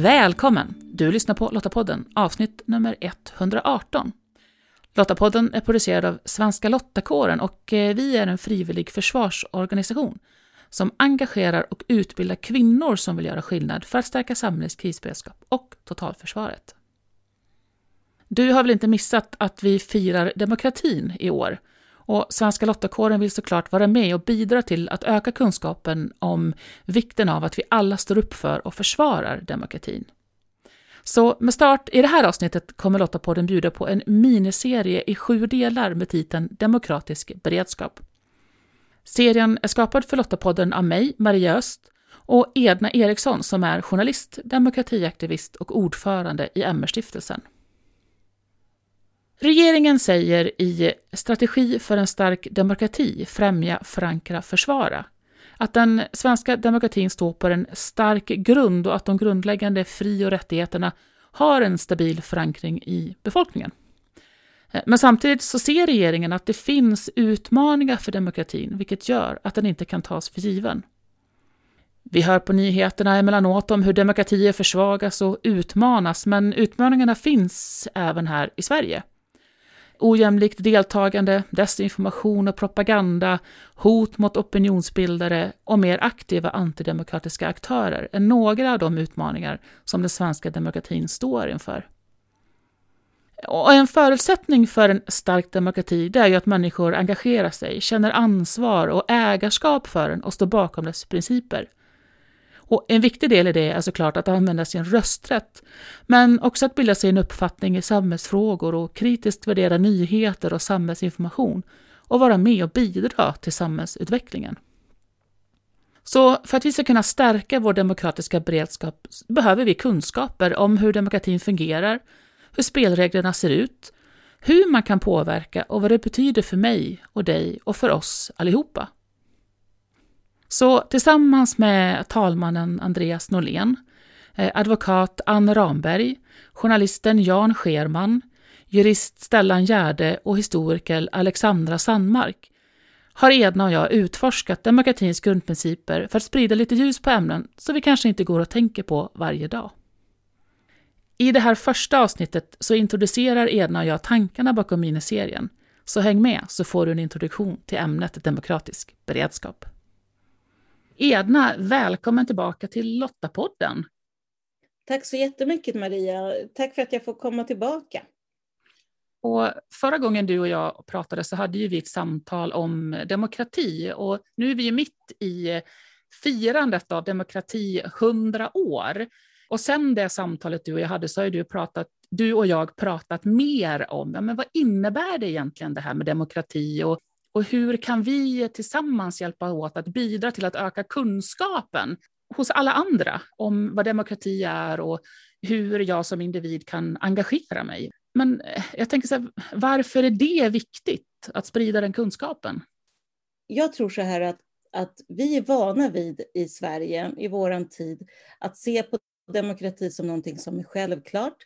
Välkommen! Du lyssnar på Lottapodden, avsnitt nummer 118. Lottapodden är producerad av Svenska Lottakåren och eh, vi är en frivillig försvarsorganisation som engagerar och utbildar kvinnor som vill göra skillnad för att stärka samhällets krisberedskap och totalförsvaret. Du har väl inte missat att vi firar demokratin i år? Och Svenska Lottakåren vill såklart vara med och bidra till att öka kunskapen om vikten av att vi alla står upp för och försvarar demokratin. Så med start i det här avsnittet kommer Lottapodden bjuda på en miniserie i sju delar med titeln Demokratisk beredskap. Serien är skapad för Lottapodden av mig, Maria Öst, och Edna Eriksson som är journalist, demokratiaktivist och ordförande i MR-stiftelsen. Regeringen säger i Strategi för en stark demokrati, främja, förankra, försvara att den svenska demokratin står på en stark grund och att de grundläggande fri och rättigheterna har en stabil förankring i befolkningen. Eh, men samtidigt så ser regeringen att det finns utmaningar för demokratin, vilket gör att den inte kan tas för given. Vi hör på nyheterna emellanåt om hur demokratier försvagas och utmanas, men utmaningarna finns även här i Sverige ojämlikt deltagande, desinformation och propaganda, hot mot opinionsbildare och mer aktiva antidemokratiska aktörer är några av de utmaningar som den svenska demokratin står inför. Och en förutsättning för en stark demokrati det är ju att människor engagerar sig, känner ansvar och ägarskap för den och står bakom dess principer. Och en viktig del i det är såklart att använda sin rösträtt, men också att bilda sig en uppfattning i samhällsfrågor och kritiskt värdera nyheter och samhällsinformation och vara med och bidra till samhällsutvecklingen. Så för att vi ska kunna stärka vår demokratiska beredskap behöver vi kunskaper om hur demokratin fungerar, hur spelreglerna ser ut, hur man kan påverka och vad det betyder för mig och dig och för oss allihopa. Så tillsammans med talmannen Andreas Norlén, eh, advokat Ann Ramberg, journalisten Jan Scherman, jurist Stellan Gärde och historiker Alexandra Sandmark har Edna och jag utforskat demokratins grundprinciper för att sprida lite ljus på ämnen som vi kanske inte går och tänker på varje dag. I det här första avsnittet så introducerar Edna och jag tankarna bakom miniserien, så häng med så får du en introduktion till ämnet demokratisk beredskap. Edna, välkommen tillbaka till Lottapodden. Tack så jättemycket Maria. Tack för att jag får komma tillbaka. Och förra gången du och jag pratade så hade ju vi ett samtal om demokrati och nu är vi ju mitt i firandet av demokrati 100 år. Och sen det samtalet du och jag hade så har du, pratat, du och jag pratat mer om ja, men vad innebär det egentligen det här med demokrati och och hur kan vi tillsammans hjälpa åt att bidra till att öka kunskapen hos alla andra om vad demokrati är och hur jag som individ kan engagera mig. Men eh, jag tänker så här, varför är det viktigt att sprida den kunskapen? Jag tror så här att, att vi är vana vid i Sverige, i vår tid, att se på demokrati som någonting som är självklart,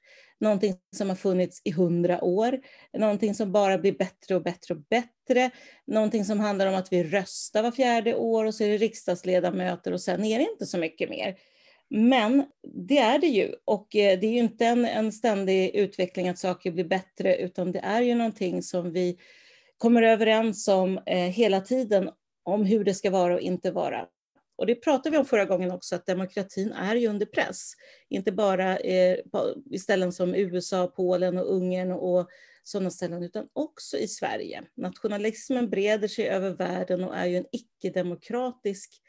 någonting som har funnits i hundra år, någonting som bara blir bättre och bättre och bättre, någonting som handlar om att vi röstar var fjärde år och så är det riksdagsledamöter och sen är det inte så mycket mer. Men det är det ju och eh, det är ju inte en, en ständig utveckling att saker blir bättre utan det är ju någonting som vi kommer överens om eh, hela tiden om hur det ska vara och inte vara. Och det pratade vi om förra gången också, att demokratin är ju under press. Inte bara eh, i ställen som USA, Polen och Ungern och sådana ställen, utan också i Sverige. Nationalismen breder sig över världen och är ju en icke-demokratisk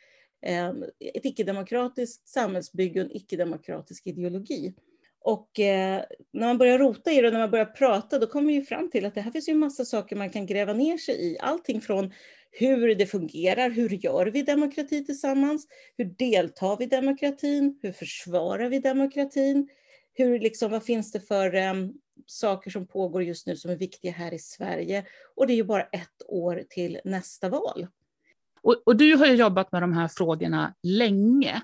eh, ett icke-demokratiskt samhällsbygge och en icke-demokratisk ideologi. Och eh, när man börjar rota i det och när man börjar prata, då kommer vi fram till att det här finns ju en massa saker man kan gräva ner sig i. Allting från hur det fungerar, hur gör vi demokrati tillsammans? Hur deltar vi i demokratin? Hur försvarar vi demokratin? Hur, liksom, vad finns det för um, saker som pågår just nu som är viktiga här i Sverige? Och det är ju bara ett år till nästa val. Och, och du har ju jobbat med de här frågorna länge.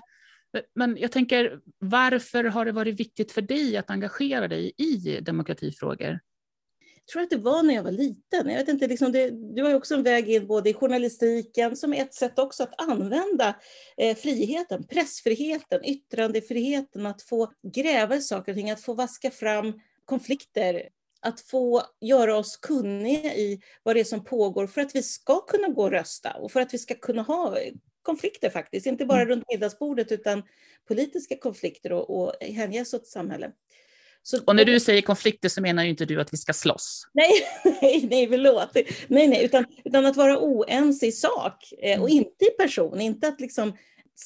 Men jag tänker, varför har det varit viktigt för dig att engagera dig i demokratifrågor? Tror att det var när jag var liten. Jag vet inte, liksom det, du har ju också en väg in både i journalistiken, som är ett sätt också att använda eh, friheten, pressfriheten, yttrandefriheten, att få gräva i saker och ting, att få vaska fram konflikter, att få göra oss kunniga i vad det är som pågår för att vi ska kunna gå och rösta och för att vi ska kunna ha konflikter faktiskt, inte bara mm. runt middagsbordet utan politiska konflikter och, och hänges åt samhället. Så, och när du säger konflikter så menar ju inte du att vi ska slåss? Nej, nej, nej, förlåt. Nej, nej, utan, utan att vara oense i sak eh, och mm. inte i person. Inte att liksom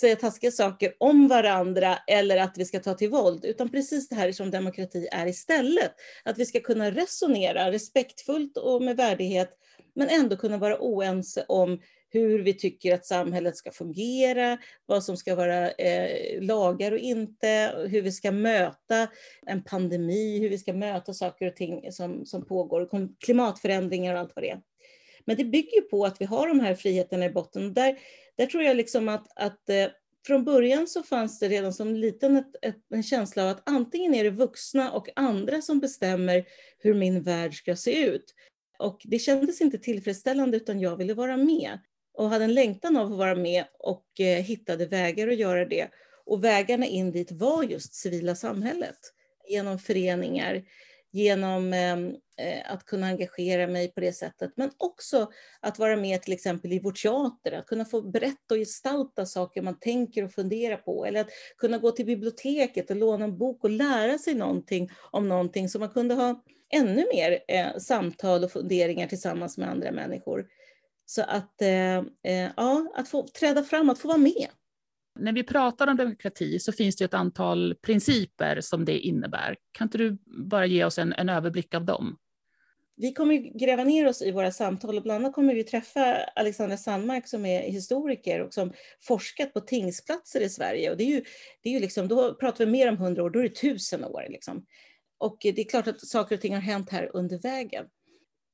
säga taskiga saker om varandra eller att vi ska ta till våld, utan precis det här som demokrati är istället. Att vi ska kunna resonera respektfullt och med värdighet, men ändå kunna vara oense om hur vi tycker att samhället ska fungera, vad som ska vara eh, lagar och inte, hur vi ska möta en pandemi, hur vi ska möta saker och ting som, som pågår, klimatförändringar och allt vad det är. Men det bygger på att vi har de här friheterna i botten. Där, där tror jag liksom att, att eh, från början så fanns det redan som liten ett, ett, en känsla av att antingen är det vuxna och andra som bestämmer hur min värld ska se ut. Och det kändes inte tillfredsställande utan jag ville vara med och hade en längtan av att vara med och eh, hittade vägar att göra det. Och vägarna in dit var just civila samhället. Genom föreningar, genom ehm, eh, att kunna engagera mig på det sättet. Men också att vara med till exempel i vår teater, att kunna få berätta och gestalta saker man tänker och funderar på. Eller att kunna gå till biblioteket och låna en bok och lära sig någonting om någonting så man kunde ha ännu mer eh, samtal och funderingar tillsammans med andra människor. Så att, eh, eh, ja, att få träda fram, att få vara med. När vi pratar om demokrati så finns det ett antal principer som det innebär. Kan inte du bara ge oss en, en överblick av dem? Vi kommer gräva ner oss i våra samtal och bland annat kommer vi träffa Alexandra Sandmark som är historiker och som forskat på tingsplatser i Sverige. Och det är ju, det är ju liksom, då pratar vi mer om hundra år, då är det tusen år. Liksom. Och det är klart att saker och ting har hänt här under vägen.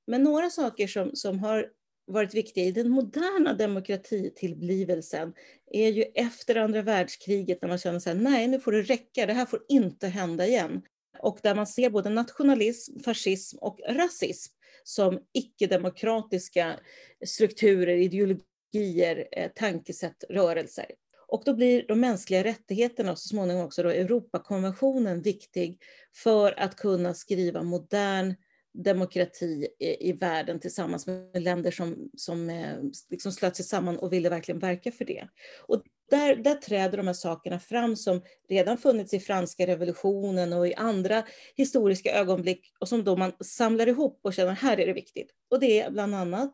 Men några saker som, som har varit viktiga i den moderna demokratitillblivelsen är ju efter andra världskriget när man känner så här, nej nu får det räcka, det här får inte hända igen. Och där man ser både nationalism, fascism och rasism som icke-demokratiska strukturer, ideologier, eh, tankesätt, rörelser. Och då blir de mänskliga rättigheterna och så småningom också då Europakonventionen viktig för att kunna skriva modern demokrati i, i världen tillsammans med länder som, som eh, liksom slöt sig samman och ville verkligen verka för det. Och där, där träder de här sakerna fram som redan funnits i franska revolutionen och i andra historiska ögonblick och som då man samlar ihop och känner här är det viktigt. Och det är bland annat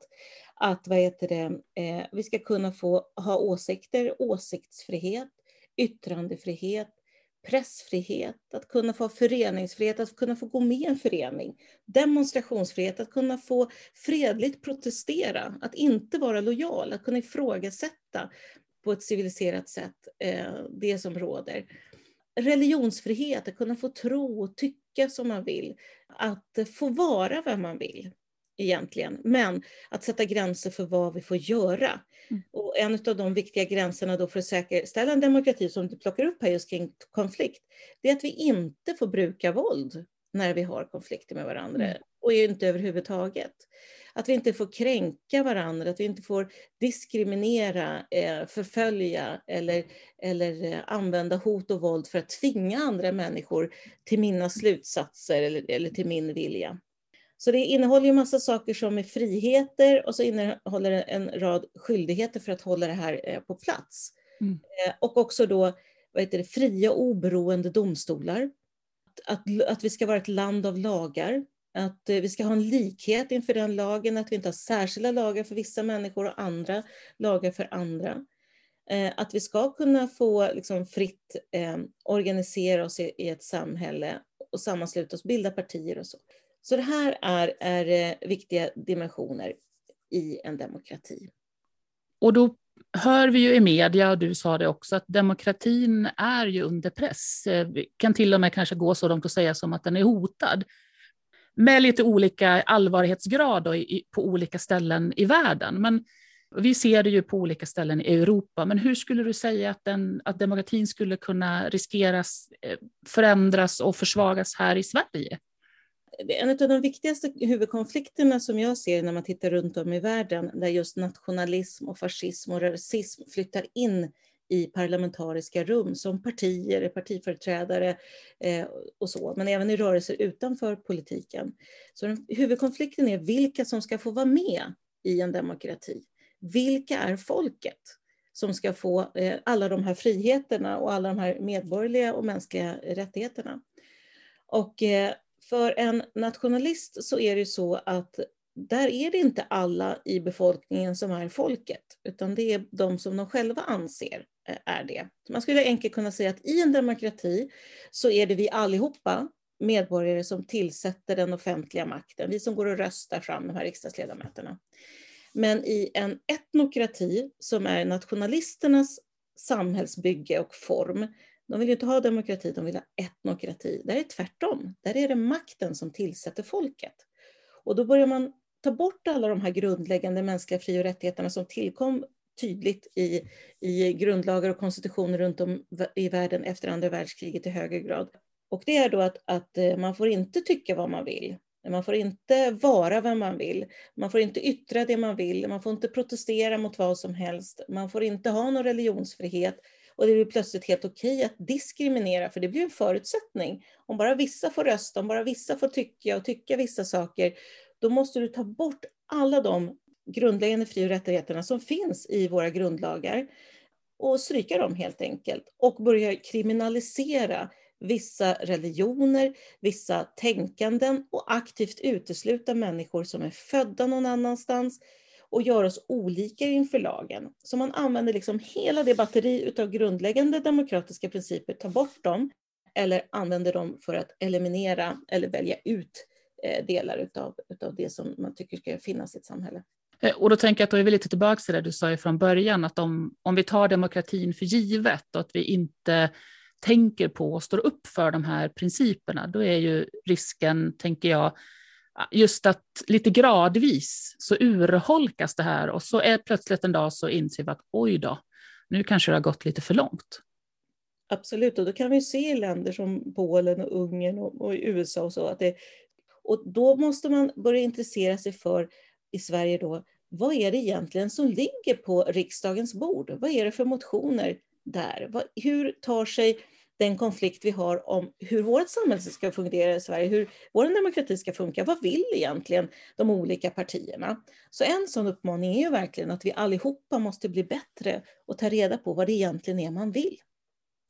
att vad heter det, eh, vi ska kunna få ha åsikter, åsiktsfrihet, yttrandefrihet, pressfrihet, att kunna få föreningsfrihet, att kunna få gå med i en förening, demonstrationsfrihet, att kunna få fredligt protestera, att inte vara lojal, att kunna ifrågasätta på ett civiliserat sätt eh, det som råder. Religionsfrihet, att kunna få tro och tycka som man vill, att få vara vem man vill egentligen, men att sätta gränser för vad vi får göra. Mm. Och en av de viktiga gränserna då för att säkerställa en demokrati som du plockar upp här just kring konflikt, det är att vi inte får bruka våld när vi har konflikter med varandra mm. och inte överhuvudtaget. Att vi inte får kränka varandra, att vi inte får diskriminera, eh, förfölja eller, eller eh, använda hot och våld för att tvinga andra människor till mina slutsatser eller, eller till min vilja. Så det innehåller ju massa saker som är friheter och så innehåller det en rad skyldigheter för att hålla det här eh, på plats. Mm. Eh, och också då vad heter det, fria och oberoende domstolar. Att, att vi ska vara ett land av lagar. Att eh, vi ska ha en likhet inför den lagen, att vi inte har särskilda lagar för vissa människor och andra lagar för andra. Att vi ska kunna få liksom, fritt eh, organisera oss i, i ett samhälle och sammansluta oss, bilda partier och så. Så det här är, är eh, viktiga dimensioner i en demokrati. Och då hör vi ju i media, och du sa det också, att demokratin är ju under press. Eh, vi kan till och med kanske gå så långt att säga som att den är hotad. Med lite olika allvarlighetsgrad då, på olika ställen i världen. Men vi ser det ju på olika ställen i Europa. Men hur skulle du säga att, den, att demokratin skulle kunna riskeras, eh, förändras och försvagas här i Sverige? En av de viktigaste huvudkonflikterna som jag ser när man tittar runt om i världen, där just nationalism och fascism och rasism flyttar in i parlamentariska rum som partier, partiföreträdare eh, och så, men även i rörelser utanför politiken. Så den, huvudkonflikten är vilka som ska få vara med i en demokrati. Vilka är folket som ska få eh, alla de här friheterna och alla de här medborgerliga och mänskliga rättigheterna? Och eh, för en nationalist så är det så att där är det inte alla i befolkningen som är folket, utan det är de som de själva anser eh, är det. man skulle enkelt kunna säga att i en demokrati så är det vi allihopa medborgare som tillsätter den offentliga makten, vi som går och röstar fram de här riksdagsledamöterna. Men i en etnokrati som är nationalisternas samhällsbygge och form, de vill ju inte ha demokrati, de vill ha etnokrati. Där är det tvärtom. Där är det makten som tillsätter folket. Och då börjar man ta bort alla de här grundläggande mänskliga fri och rättigheterna som tillkom tydligt i, i grundlagar och konstitutioner runt om i världen efter andra världskriget i högre grad. Och det är då att, att eh, man får inte tycka vad man vill. Man får inte vara vem man vill. Man får inte yttra det man vill. Man får inte protestera mot vad som helst. Man får inte ha någon religionsfrihet. Och det blir plötsligt helt okej att diskriminera, för det blir en förutsättning. Om bara vissa får rösta, om bara vissa får tycka och tycka vissa saker, då måste du ta bort alla de grundläggande fri och rättigheterna som finns i våra grundlagar och stryka dem helt enkelt och börja kriminalisera vissa religioner, vissa tänkanden och aktivt utesluta människor som är födda någon annanstans och göra oss olika inför lagen. Så man använder liksom hela det batteri av grundläggande demokratiska principer, tar bort dem eller använder dem för att eliminera eller välja ut eh, delar utav, utav det som man tycker ska finnas i ett samhälle. Eh, och då tänker jag att då är vi lite tillbaka till det du sa från början, att om, om vi tar demokratin för givet och att vi inte tänker på och står upp för de här principerna, då är ju risken, tänker jag, just att lite gradvis så urholkas det här och så är plötsligt en dag så inser vi att oj då, nu kanske det har gått lite för långt. Absolut, och då kan vi se i länder som Polen och Ungern och, och USA och så att det, och då måste man börja intressera sig för i Sverige då, vad är det egentligen som ligger på riksdagens bord? Vad är det för motioner där? Hur tar sig den konflikt vi har om hur vårt samhälle ska fungera i Sverige, hur vår demokrati ska funka. Vad vill egentligen de olika partierna? Så en sån uppmaning är ju verkligen att vi allihopa måste bli bättre och ta reda på vad det egentligen är man vill.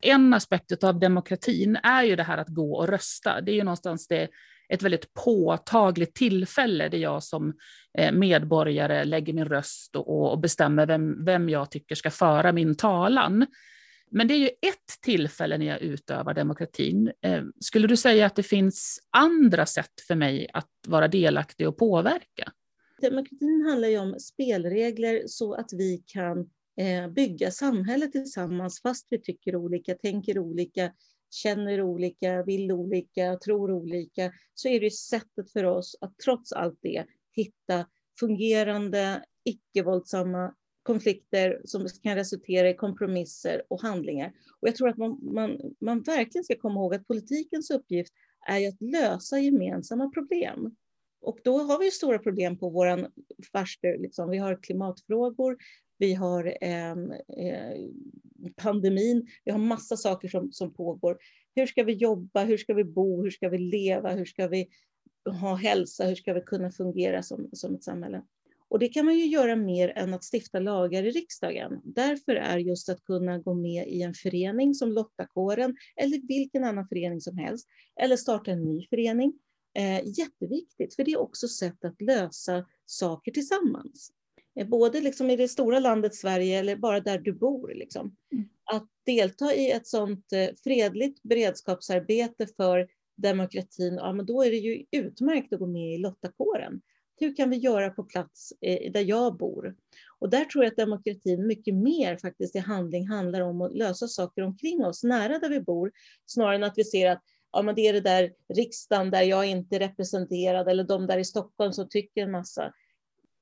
En aspekt av demokratin är ju det här att gå och rösta. Det är ju någonstans det, ett väldigt påtagligt tillfälle där jag som eh, medborgare lägger min röst och, och bestämmer vem, vem jag tycker ska föra min talan. Men det är ju ett tillfälle när jag utövar demokratin. Eh, skulle du säga att det finns andra sätt för mig att vara delaktig och påverka? Demokratin handlar ju om spelregler så att vi kan eh, bygga samhället tillsammans fast vi tycker olika, tänker olika, känner olika, vill olika, tror olika, så är det sättet för oss att trots allt det hitta fungerande, icke-våldsamma konflikter som kan resultera i kompromisser och handlingar. Och jag tror att man, man, man verkligen ska komma ihåg att politikens uppgift är att lösa gemensamma problem. Och då har vi stora problem på vår farster. Liksom. Vi har klimatfrågor, vi har eh, eh, pandemin, vi har massa saker som, som pågår. Hur ska vi jobba? Hur ska vi bo? Hur ska vi leva? Hur ska vi ha hälsa? Hur ska vi kunna fungera som, som ett samhälle? Och det kan man ju göra mer än att stifta lagar i riksdagen. Därför är just att kunna gå med i en förening som Lottakåren eller vilken annan förening som helst, eller starta en ny förening, eh, jätteviktigt. För det är också sätt att lösa saker tillsammans. Eh, både liksom i det stora landet Sverige eller bara där du bor. Liksom. Mm. Att delta i ett sådant eh, fredligt beredskapsarbete för demokratin, ja, men då är det ju utmärkt att gå med i Lottakåren hur kan vi göra på plats eh, där jag bor? Och där tror jag att demokratin mycket mer faktiskt i handling handlar om att lösa saker omkring oss, nära där vi bor, snarare än att vi ser att ja, men det är det där riksdagen där jag inte är representerad eller de där i Stockholm som tycker en massa.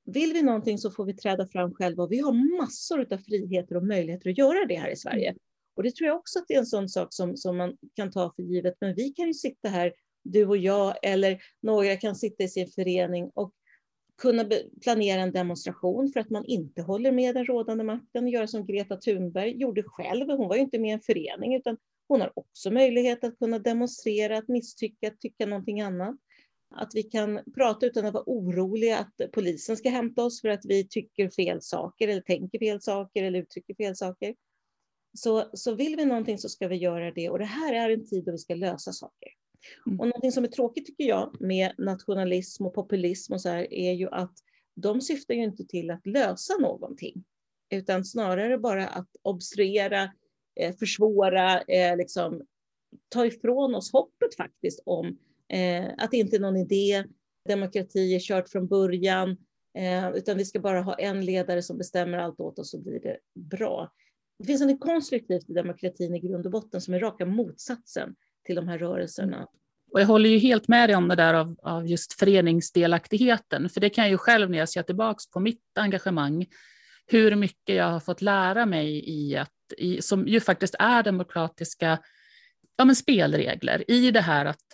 Vill vi någonting så får vi träda fram själva och vi har massor av friheter och möjligheter att göra det här i Sverige. Och det tror jag också att det är en sån sak som, som man kan ta för givet. Men vi kan ju sitta här du och jag eller några kan sitta i sin förening och kunna planera en demonstration för att man inte håller med den rådande makten, göra som Greta Thunberg gjorde själv. Hon var ju inte med i en förening, utan hon har också möjlighet att kunna demonstrera, att misstycka, att tycka någonting annat. Att vi kan prata utan att vara oroliga att polisen ska hämta oss för att vi tycker fel saker eller tänker fel saker eller uttrycker fel saker. Så, så vill vi någonting så ska vi göra det och det här är en tid då vi ska lösa saker. Mm. Och någonting som är tråkigt tycker jag med nationalism och populism och så här är ju att de syftar ju inte till att lösa någonting, utan snarare bara att obstruera, eh, försvåra, eh, liksom, ta ifrån oss hoppet faktiskt om eh, att det inte är någon idé, demokrati är kört från början, eh, utan vi ska bara ha en ledare som bestämmer allt åt oss så blir det bra. Det finns något konstruktivt i demokratin i grund och botten som är raka motsatsen till de här rörelserna. Och jag håller ju helt med dig om det där av, av just föreningsdelaktigheten, för det kan jag ju själv när jag ser tillbaka på mitt engagemang, hur mycket jag har fått lära mig i att, i, som ju faktiskt är demokratiska ja, men spelregler, i det här att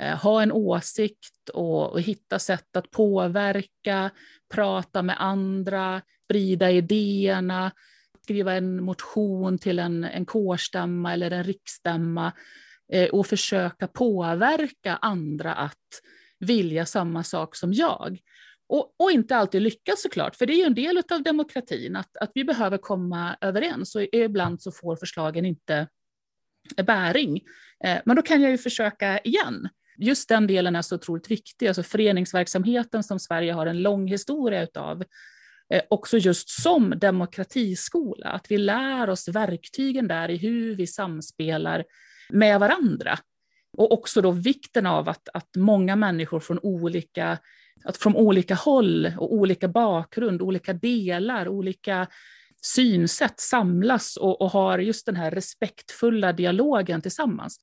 eh, ha en åsikt och, och, hitta sätt att påverka, prata med andra, sprida idéerna, skriva en motion till en, en kårstämma eller en riksstämma. Eh, och försöka påverka andra att vilja samma sak som jag. Och, och, inte alltid lyckas såklart, för det är ju en del av demokratin, att, att vi behöver komma överens och ibland så får förslagen inte bäring. Eh, men då kan jag ju försöka igen. Just den delen är så otroligt viktig, alltså föreningsverksamheten som Sverige har en lång historia utav, eh, också just som demokratiskola, att vi lär oss verktygen där i hur vi samspelar med varandra. Och också då vikten av att, att många människor från olika, att från olika håll och olika bakgrund, olika delar, olika synsätt samlas och, och har just den här respektfulla dialogen tillsammans.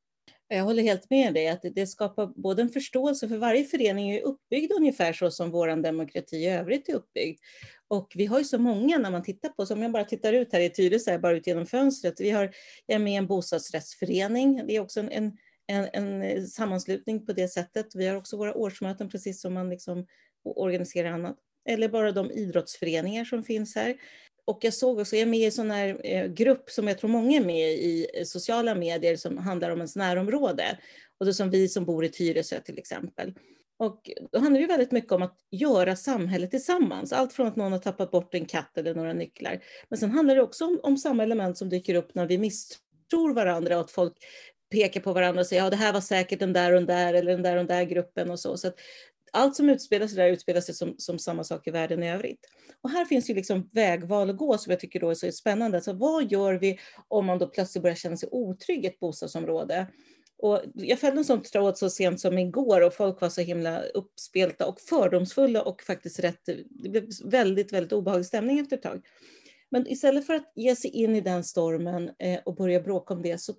Jag håller helt med dig, att det skapar både en förståelse, för varje förening är uppbyggd ungefär så som vår demokrati i övrigt är uppbyggd. Och vi har ju så många när man tittar på, så om jag bara tittar ut här i Tyresö, bara ut genom fönstret. Vi har, jag är med i en bostadsrättsförening, det är också en, en, en, en eh, sammanslutning på det sättet. Vi har också våra årsmöten, precis som man liksom organiserar annat. Eller bara de idrottsföreningar som finns här. Och jag såg också, jag är med i en sån här eh, grupp som jag tror många är med i, i sociala medier som handlar om ens närområde. Och det som vi som bor i Tyresö till exempel. Och då handlar det väldigt mycket om att göra samhället tillsammans. Allt från att någon har tappat bort en katt eller några nycklar. Men sen handlar det också om, om samma element som dyker upp när vi misstror varandra och att folk pekar på varandra och säger ja det här var säkert den där och den där eller den där och den där gruppen och så. så allt som utspelar sig där utspelar sig som, som samma sak i världen i övrigt. Och här finns ju liksom vägval att gå som jag tycker då är så spännande. Alltså, vad gör vi om man då plötsligt börjar känna sig otrygg i ett bostadsområde? Och jag fällde en sån tråd så sent som igår och folk var så himla uppspelta och fördomsfulla och faktiskt rätt, det blev väldigt, väldigt obehaglig stämning efter ett tag. Men istället för att ge sig in i den stormen eh, och börja bråka om det så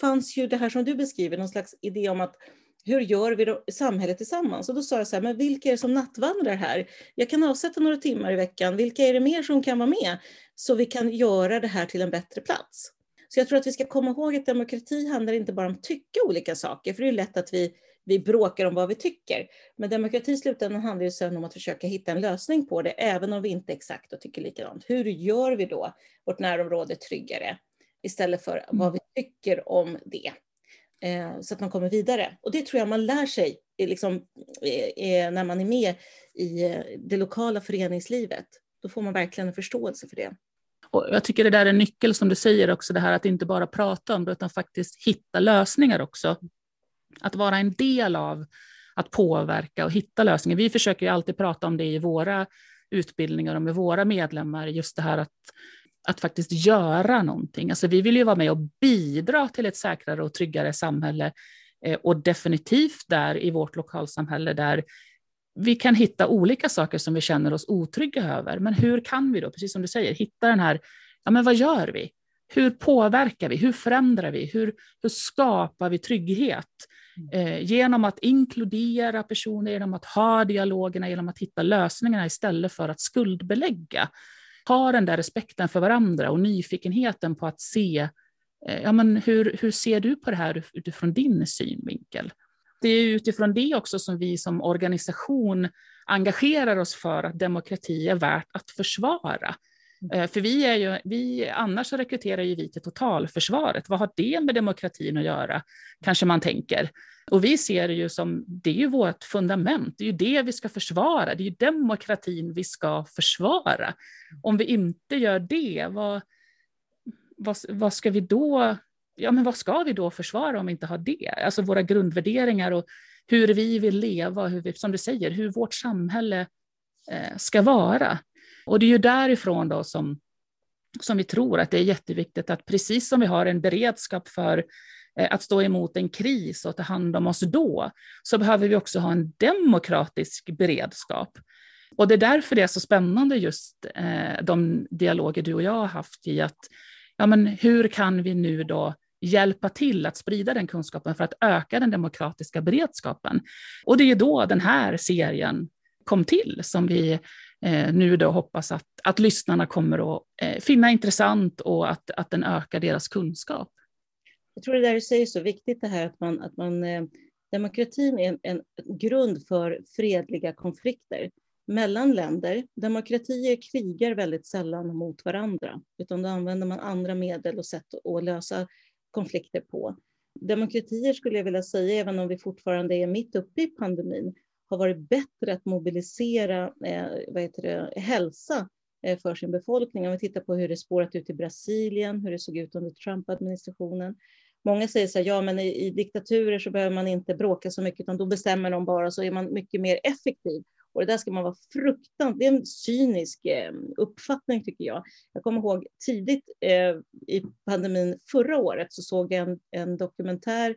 fanns ju det här som du beskriver, någon slags idé om att hur gör vi då samhället tillsammans? Och då sa jag så här, men vilka är det som nattvandrar här? Jag kan avsätta några timmar i veckan. Vilka är det mer som kan vara med? Så vi kan göra det här till en bättre plats. Så jag tror att vi ska komma ihåg att demokrati handlar inte bara om att tycka olika saker, för det är lätt att vi, vi bråkar om vad vi tycker. Men demokrati i slutändan handlar ju sen om att försöka hitta en lösning på det, även om vi inte exakt och tycker likadant. Hur gör vi då vårt närområde tryggare? Istället för vad vi tycker om det. Eh, så att man kommer vidare. Och det tror jag man lär sig liksom, eh, när man är med i eh, det lokala föreningslivet. Då får man verkligen en förståelse för det. Och jag tycker det där är en nyckel som du säger också, det här att inte bara prata om det, utan faktiskt hitta lösningar också. Att vara en del av att påverka och hitta lösningar. Vi försöker ju alltid prata om det i våra utbildningar och med våra medlemmar, just det här att, att faktiskt göra någonting. Alltså vi vill ju vara med och bidra till ett säkrare och tryggare samhälle eh, och definitivt där i vårt lokalsamhälle där vi kan hitta olika saker som vi känner oss otrygga över. Men hur kan vi då, precis som du säger, hitta den här, ja men vad gör vi? Hur påverkar vi? Hur förändrar vi? Hur, hur skapar vi trygghet? Eh, genom att inkludera personer, genom att ha dialogerna, genom att hitta lösningarna istället för att skuldbelägga. Ha den där respekten för varandra och nyfikenheten på att se, eh, ja men hur, hur ser du på det här utifrån din synvinkel? Det är utifrån det också som vi som organisation engagerar oss för att demokrati är värt att försvara. Mm. För vi är ju, vi, annars så rekryterar ju vi till totalförsvaret. Vad har det med demokratin att göra? Kanske man tänker. Och vi ser det ju som, det är ju vårt fundament, det är ju det vi ska försvara, det är ju demokratin vi ska försvara. Om vi inte gör det, vad, vad, vad ska vi då, ja men vad ska vi då försvara om vi inte har det? Alltså våra grundvärderingar och hur vi vill leva, hur vi, som du säger, hur vårt samhälle eh, ska vara. Och det är ju därifrån då som, som vi tror att det är jätteviktigt att precis som vi har en beredskap för eh, att stå emot en kris och ta hand om oss då, så behöver vi också ha en demokratisk beredskap. Och det är därför det är så spännande just eh, de dialoger du och jag har haft i att, ja men hur kan vi nu då hjälpa till att sprida den kunskapen för att öka den demokratiska beredskapen? Och det är då den här serien kom till som vi eh, nu då hoppas att, att lyssnarna kommer att eh, finna intressant och att, att den ökar deras kunskap. Jag tror det där du säger är så viktigt det här att man, att man eh, demokratin är en, en grund för fredliga konflikter mellan länder. Demokratier krigar väldigt sällan mot varandra, utan då använder man andra medel och sätt att lösa konflikter på. Demokratier skulle jag vilja säga, även om vi fortfarande är mitt uppe i pandemin, har varit bättre att mobilisera eh, vad heter det, hälsa eh, för sin befolkning. Om vi tittar på hur det spårat ut i Brasilien, hur det såg ut under Trump-administrationen. Många säger så här, ja men i, i, diktaturer så behöver man inte bråka så mycket, utan då bestämmer de bara så är man mycket mer effektiv. Och det där ska man vara fruktansvärt, det är en cynisk eh, uppfattning tycker jag. Jag kommer ihåg tidigt eh, i pandemin förra året så såg jag en, en dokumentär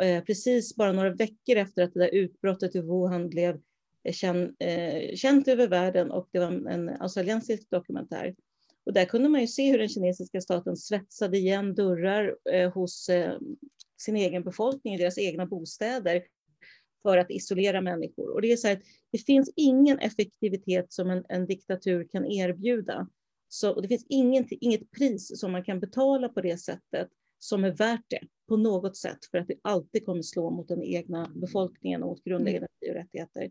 Eh, precis bara några veckor efter att det där utbrottet i Wuhan blev eh, känd, eh, känt över världen och det var en australiensisk dokumentär. Och där kunde man ju se hur den kinesiska staten svetsade igen dörrar hos sin egen befolkning, i deras egna bostäder, för att isolera människor. Och det är så här, det finns ingen effektivitet som en, en diktatur kan erbjuda. Så, det finns inget, inget pris som man kan betala på det sättet som är värt det på något sätt för att det alltid kommer slå mot den egna befolkningen och mot grundläggande fri och rättigheter.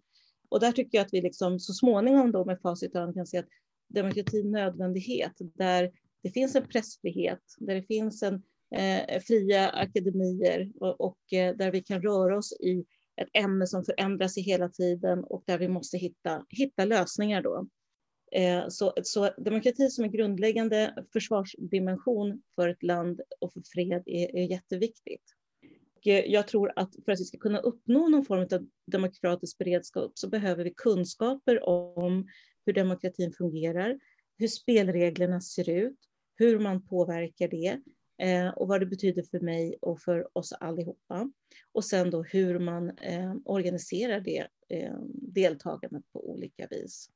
Och där tycker jag att vi liksom så småningom då med facit kan se att demokrati nödvändighet där det finns en pressfrihet, där det finns en eh, fria akademier och, och eh, där vi kan röra oss i ett ämne som förändras hela tiden och där vi måste hitta, hitta lösningar då. Eh, så, så demokrati som en grundläggande försvarsdimension för ett land och för fred är, är jätteviktigt. Och eh, jag tror att för att vi ska kunna uppnå någon form av demokratisk beredskap så behöver vi kunskaper om hur demokratin fungerar, hur spelreglerna ser ut, hur man påverkar det eh, och vad det betyder för mig och för oss allihopa. Och sen då hur man organiserar det deltagandet på olika vis.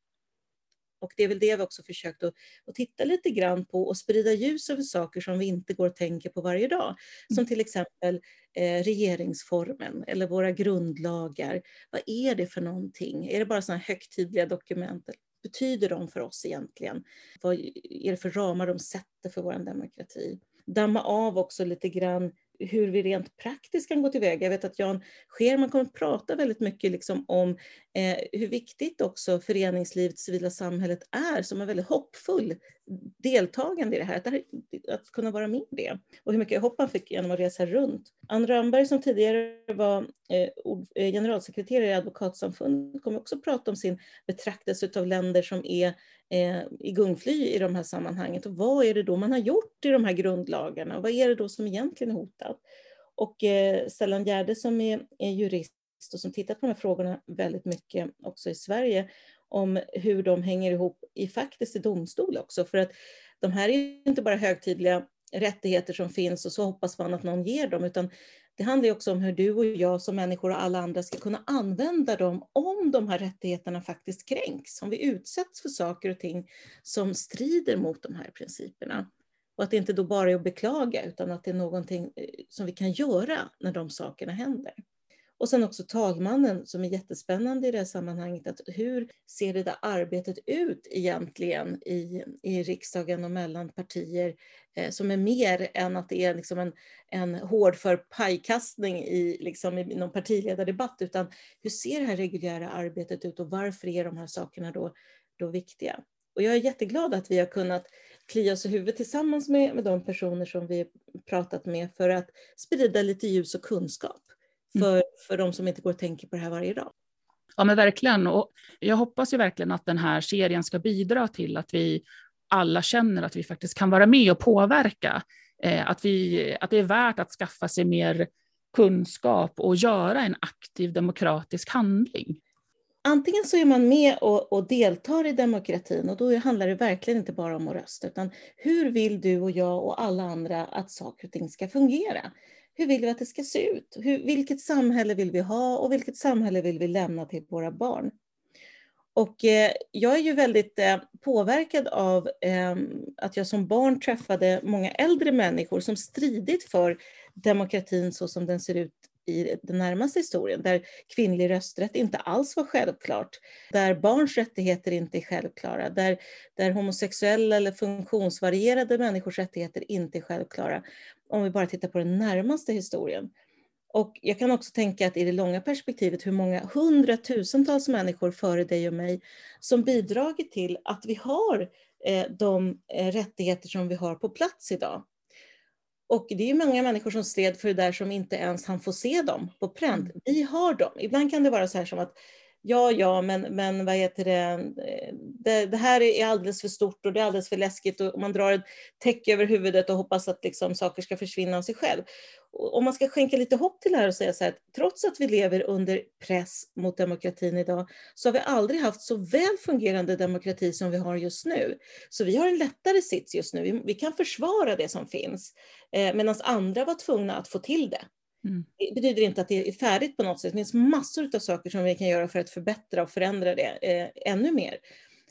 Och det är väl det vi också försökt att, att, titta lite grann på och sprida ljus över saker som vi inte går och tänker på varje dag. Som mm. till exempel eh, regeringsformen eller våra grundlagar. Vad är det för någonting? Är det bara sådana högtidliga dokument? Betyder de för oss egentligen? Vad är det för ramar de sätter för vår demokrati? Damma av också lite grann hur vi rent praktiskt kan gå tillväga. Jag vet att Jan Scherman kommer att prata väldigt mycket liksom om eh, hur viktigt också föreningslivet, civila samhället är som en väldigt hoppfull deltagande i det här, att, att kunna vara med i det. Och hur mycket hopp han fick genom att resa runt. Ann Rönnberg som tidigare var eh, eh generalsekreterare i Advokatsamfundet kommer också att prata om sin betraktelse av länder som är eh, i gungfly i de här sammanhangen. Och vad är det då man har gjort i de här grundlagarna? Vad är det då som egentligen är hotat? Och eh, Stellan Gärde som är, är jurist och som tittat på de här frågorna väldigt mycket också i Sverige om hur de hänger ihop i faktiskt i domstol också. För att de här är inte bara högtidliga rättigheter som finns och så hoppas man att någon ger dem, utan det handlar också om hur du och jag som människor och alla andra ska kunna använda dem om de här rättigheterna faktiskt kränks, om vi utsätts för saker och ting som strider mot de här principerna. Och att det inte då bara är att beklaga, utan att det är någonting eh, som vi kan göra när de sakerna händer. Och sen också talmannen som är jättespännande i det här sammanhanget. Att hur ser det där arbetet ut egentligen i, i riksdagen och mellan partier eh, som är mer än att det är liksom en, en hårdför pajkastning i, liksom, i någon partiledardebatt. Utan hur ser det här reguljära arbetet ut och varför är de här sakerna då, då viktiga? Och jag är jätteglad att vi har kunnat klia oss i huvudet tillsammans med, med de personer som vi pratat med för att sprida lite ljus och kunskap för, mm. för de som inte går och tänker på det här varje dag. Ja men verkligen, och jag hoppas ju verkligen att den här serien ska bidra till att vi alla känner att vi faktiskt kan vara med och påverka. Eh, att, vi, att det är värt att skaffa sig mer kunskap och göra en aktiv demokratisk handling antingen så är man med och, och, deltar i demokratin och då handlar det verkligen inte bara om att rösta, utan hur vill du och jag och alla andra att saker och ting ska fungera? Hur vill vi att det ska se ut? Hur, vilket samhälle vill vi ha och vilket samhälle vill vi lämna till våra barn? Och eh, jag är ju väldigt eh, påverkad av eh, att jag som barn träffade många äldre människor som stridit för demokratin så som den ser ut i den närmaste historien, där kvinnlig rösträtt inte alls var självklart, där barns rättigheter inte är självklara, där, där homosexuella eller funktionsvarierade människors rättigheter inte är självklara, om vi bara tittar på den närmaste historien. Och jag kan också tänka att i det långa perspektivet hur många hundratusentals människor före dig och mig som bidragit till att vi har eh, de eh, rättigheter som vi har på plats idag. Och det är många människor som stred för det där som inte ens han får se dem på pränt. Mm. Vi har dem. Ibland kan det vara så här som att ja, ja, men, men vad heter det? det? det? här är alldeles för stort och det är alldeles för läskigt och man drar ett täcke över huvudet och hoppas att liksom saker ska försvinna av sig själv. Om man ska skänka lite hopp till det här och säga så här, trots att vi lever under press mot demokratin idag, så har vi aldrig haft så väl fungerande demokrati som vi har just nu. Så vi har en lättare sits just nu. Vi, vi kan försvara det som finns, eh, medan andra var tvungna att få till det. Mm. Det betyder inte att det är färdigt på något sätt. Det finns massor av saker som vi kan göra för att förbättra och förändra det eh, ännu mer.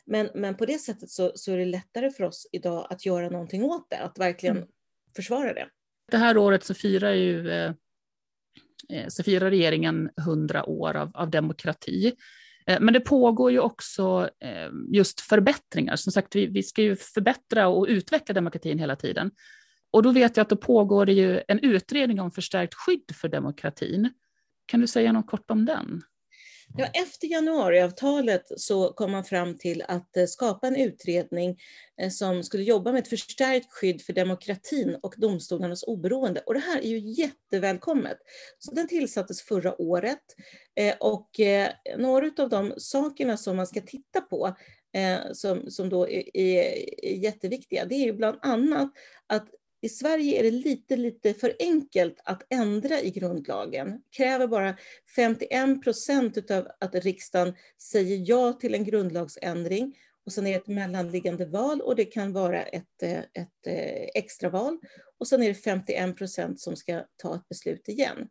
Men, men på det sättet så, så, är det lättare för oss idag att göra någonting åt det, att verkligen mm. försvara det. Det här året så firar ju eh, eh så firar regeringen 100 år av, av demokrati. Eh, men det pågår ju också eh, just förbättringar. Som sagt, vi, vi ska ju förbättra och utveckla demokratin hela tiden. Och då vet jag att det pågår det ju en utredning om förstärkt skydd för demokratin. Kan du säga något kort om den? Ja, efter januariavtalet så kom man fram till att eh, skapa en utredning eh, som skulle jobba med ett förstärkt skydd för demokratin och domstolarnas oberoende. Och det här är ju jättevälkommet. Så den tillsattes förra året eh, och några av de sakerna som man ska titta på som, som då är, är jätteviktiga, det är ju bland annat att i Sverige är det lite, lite för enkelt att ändra i grundlagen. Kräver bara 51 procent av att riksdagen säger ja till en grundlagsändring och sen är det ett mellanliggande val och det kan vara ett, eh, ett eh, extraval och sen är det 51 procent som ska ta ett beslut igen.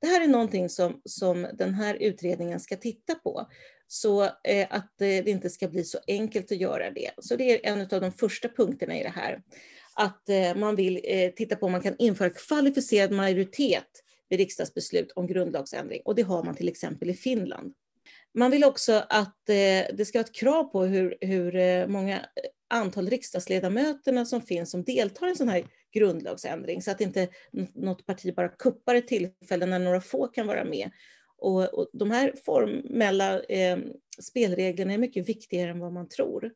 Det här är någonting som, som den här utredningen ska titta på så eh, att eh, det inte ska bli så enkelt att göra det. Så det är en av de första punkterna i det här att eh, man vill eh, titta på om man kan införa kvalificerad majoritet vid riksdagsbeslut om grundlagsändring. Och det har man till exempel i Finland. Man vill också att eh, det ska vara ett krav på hur, hur många antal riksdagsledamöterna som finns som deltar i en sån här grundlagsändring så att inte något parti bara kuppar ett tillfälle när några få kan vara med. Och, och de här formella eh, spelreglerna är mycket viktigare än vad man tror.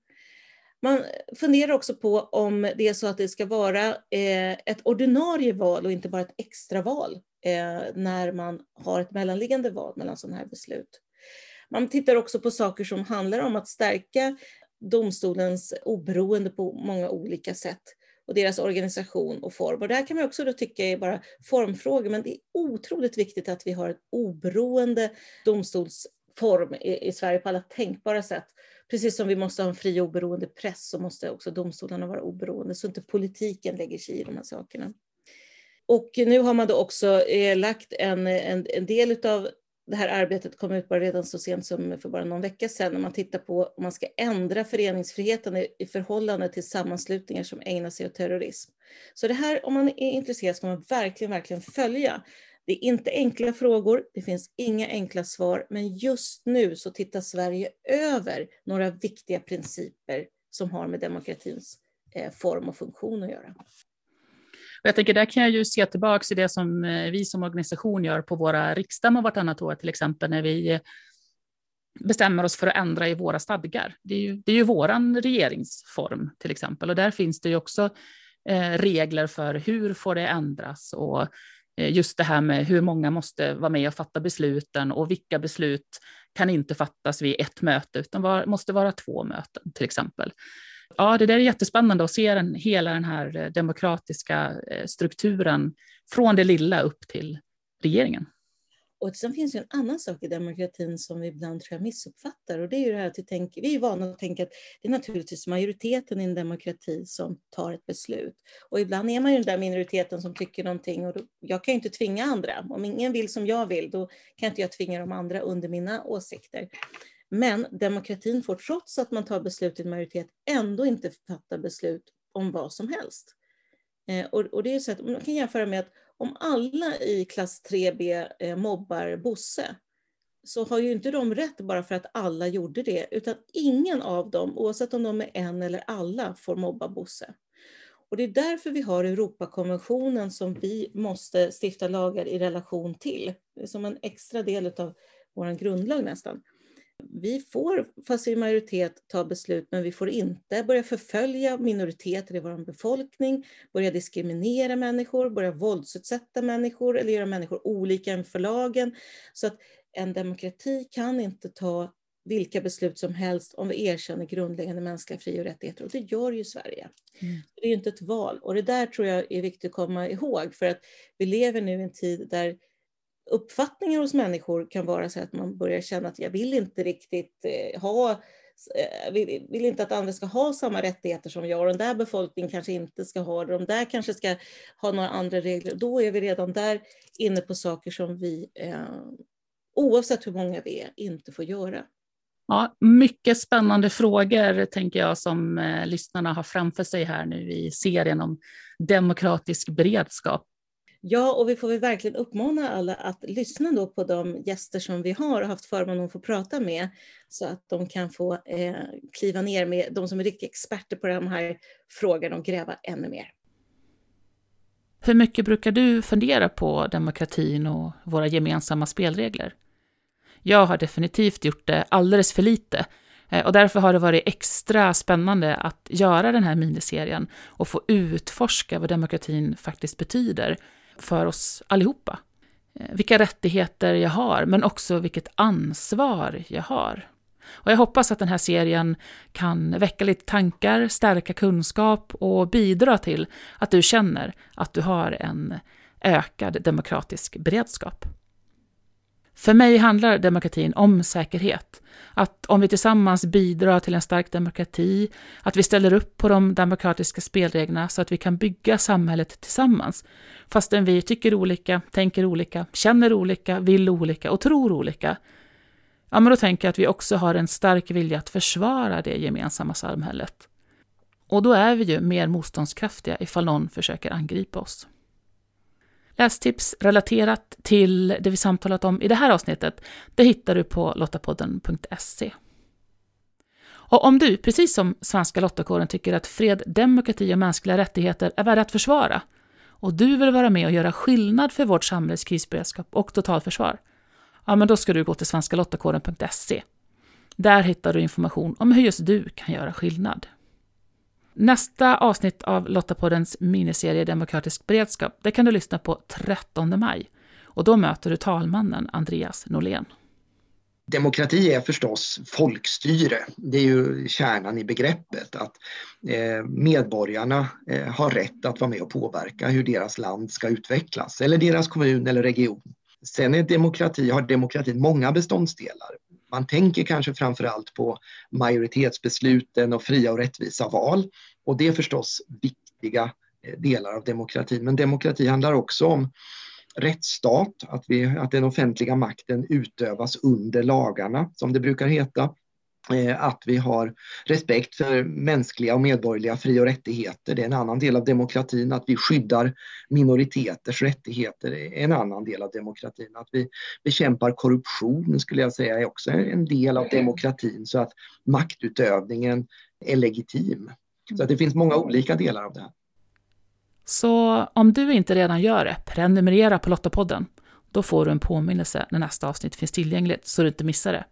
Man funderar också på om det är så att det ska vara eh, ett ordinarie val och inte bara ett extraval eh, när man har ett mellanliggande val mellan sådana här beslut. Man tittar också på saker som handlar om att stärka domstolens oberoende på många olika sätt och deras organisation och form. Och det här kan man också då tycka är bara formfrågor, men det är otroligt viktigt att vi har en oberoende domstolsform i, i Sverige på alla tänkbara sätt precis som vi måste ha en fri och oberoende press så måste också domstolarna vara oberoende så inte politiken lägger sig i de här sakerna. Och nu har man då också eh, lagt en, en, en del av det här arbetet kom ut bara redan så sent som för bara någon vecka sedan när man tittar på om man ska ändra föreningsfriheten i, i förhållande till sammanslutningar som ägnar sig åt terrorism. Så det här, om man är intresserad, ska man verkligen, verkligen följa det är inte enkla frågor, det finns inga enkla svar, men just nu så tittar Sverige över några viktiga principer som har med demokratins eh, form och funktion att göra. Jag tänker, där kan jag ju se tillbaka till det som eh, vi som organisation gör på våra riksstämmor vartannat år, till exempel när vi eh, bestämmer oss för att ändra i våra stadgar. Det är ju, det är ju våran regeringsform till exempel och där finns det ju också eh, regler för hur får det ändras och Eh, just det här med hur många måste vara med och fatta besluten och vilka beslut kan inte fattas vid ett möte utan var, måste vara två möten till exempel. Ja, det där är jättespännande att se den, hela den här eh, demokratiska eh, strukturen från det lilla upp till regeringen. Och sen finns det en annan sak i demokratin som vi ibland tror jag missuppfattar och det är ju det här att vi tänker, vi är vana att tänka att det är naturligtvis majoriteten i en demokrati som tar ett beslut. Och ibland är man ju den där minoriteten som tycker någonting och då, jag kan ju inte tvinga andra. Om ingen vill som jag vill, då kan inte jag tvinga de andra under mina åsikter. Men demokratin får trots att man tar beslut i en majoritet ändå inte fatta beslut om vad som helst. Eh, och, och, det är så att man kan jämföra med att om alla i klass 3B eh, mobbar Bosse, så har ju inte de rätt bara för att alla gjorde det, utan ingen av dem, oavsett om de är en eller alla, får mobba Bosse. Och det är därför vi har Europakonventionen som vi måste stifta lagar i relation till. Det är som en extra del av vår grundlag nästan. Vi får, fast i majoritet, ta beslut, men vi får inte börja förfölja minoriteter i vår befolkning, börja diskriminera människor, börja våldsutsätta människor eller göra människor olika inför lagen. Så att en demokrati kan inte ta vilka beslut som helst om vi erkänner grundläggande mänskliga fri och rättigheter. Och det gör ju Sverige. Mm. Det är ju inte ett val. Och det där tror jag är viktigt att komma ihåg, för att vi lever nu i en tid där uppfattningar hos människor kan vara så att man börjar känna att jag vill inte riktigt eh, ha eh, vill, vill inte att andra ska ha samma rättigheter som jag och den där befolkningen kanske inte ska ha det, de där kanske ska ha några andra regler. Då är vi redan där inne på saker som vi, eh, oavsett hur många vi är, inte får göra. Ja, mycket spännande frågor tänker jag som eh, lyssnarna har framför sig här nu i serien om demokratisk beredskap. Ja, och vi får väl verkligen uppmana alla att lyssna då på de gäster som vi har och haft förmånen att få prata med, så att de kan få eh, kliva ner med de som är riktiga experter på de här frågorna och gräva ännu mer. Hur mycket brukar du fundera på demokratin och våra gemensamma spelregler? Jag har definitivt gjort det alldeles för lite eh, och därför har det varit extra spännande att göra den här miniserien och få utforska vad demokratin faktiskt betyder för oss allihopa. Eh, vilka rättigheter jag har, men också vilket ansvar jag har. Och jag hoppas att den här serien kan väcka lite tankar, stärka kunskap och bidra till att du känner att du har en ökad demokratisk beredskap. För mig handlar demokratin om säkerhet. Att om vi tillsammans bidrar till en stark demokrati, att vi ställer upp på de demokratiska spelreglerna så att vi kan bygga samhället tillsammans. Fastän vi tycker olika, tänker olika, känner olika, vill olika och tror olika. Ja, men då tänker jag att vi också har en stark vilja att försvara det gemensamma samhället. Och då är vi ju mer motståndskraftiga ifall någon försöker angripa oss. Lästips relaterat till det vi samtalat om i det här avsnittet, det hittar du på lottapodden.se. Och om du, precis som Svenska Lottakåren, tycker att fred, demokrati och mänskliga rättigheter är värda att försvara och du vill vara med och göra skillnad för vårt samhälles krisberedskap och totalförsvar, ja men då ska du gå till svenskalottakåren.se. Där hittar du information om hur just du kan göra skillnad. Nästa avsnitt av Lottapoddens miniserie Demokratisk beredskap, det kan du lyssna på 13 maj. Och då möter du talmannen Andreas Norlén. Demokrati är förstås folkstyre. Det är ju kärnan i begreppet att eh, medborgarna eh, har rätt att vara med och påverka hur deras land ska utvecklas, eller deras kommun eller region. Sen är demokrati, har demokratin många beståndsdelar. Man tänker kanske framförallt på majoritetsbesluten och fria och rättvisa val. Och det är förstås viktiga eh, delar av demokratin. Men demokrati handlar också om rättsstat, att, vi, att den offentliga makten utövas under lagarna, som det brukar heta. Eh, att vi har respekt för mänskliga och medborgerliga fri och rättigheter. Det är en annan del av demokratin. Att vi skyddar minoriteters rättigheter är en annan del av demokratin. Att vi bekämpar korruption skulle jag säga är också en del av demokratin så att maktutövningen är legitim. Så att det finns många olika delar av det här. Så om du inte redan gör det, prenumerera på Lottapodden. Då får du en påminnelse när nästa avsnitt finns tillgängligt så du inte missar det.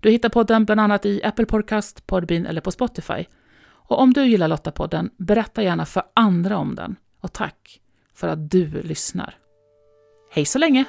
Du hittar podden bland annat i Apple Podcast, Podbean eller på Spotify. Och om du gillar Lottapodden, berätta gärna för andra om den. Och tack för att du lyssnar. Hej så länge!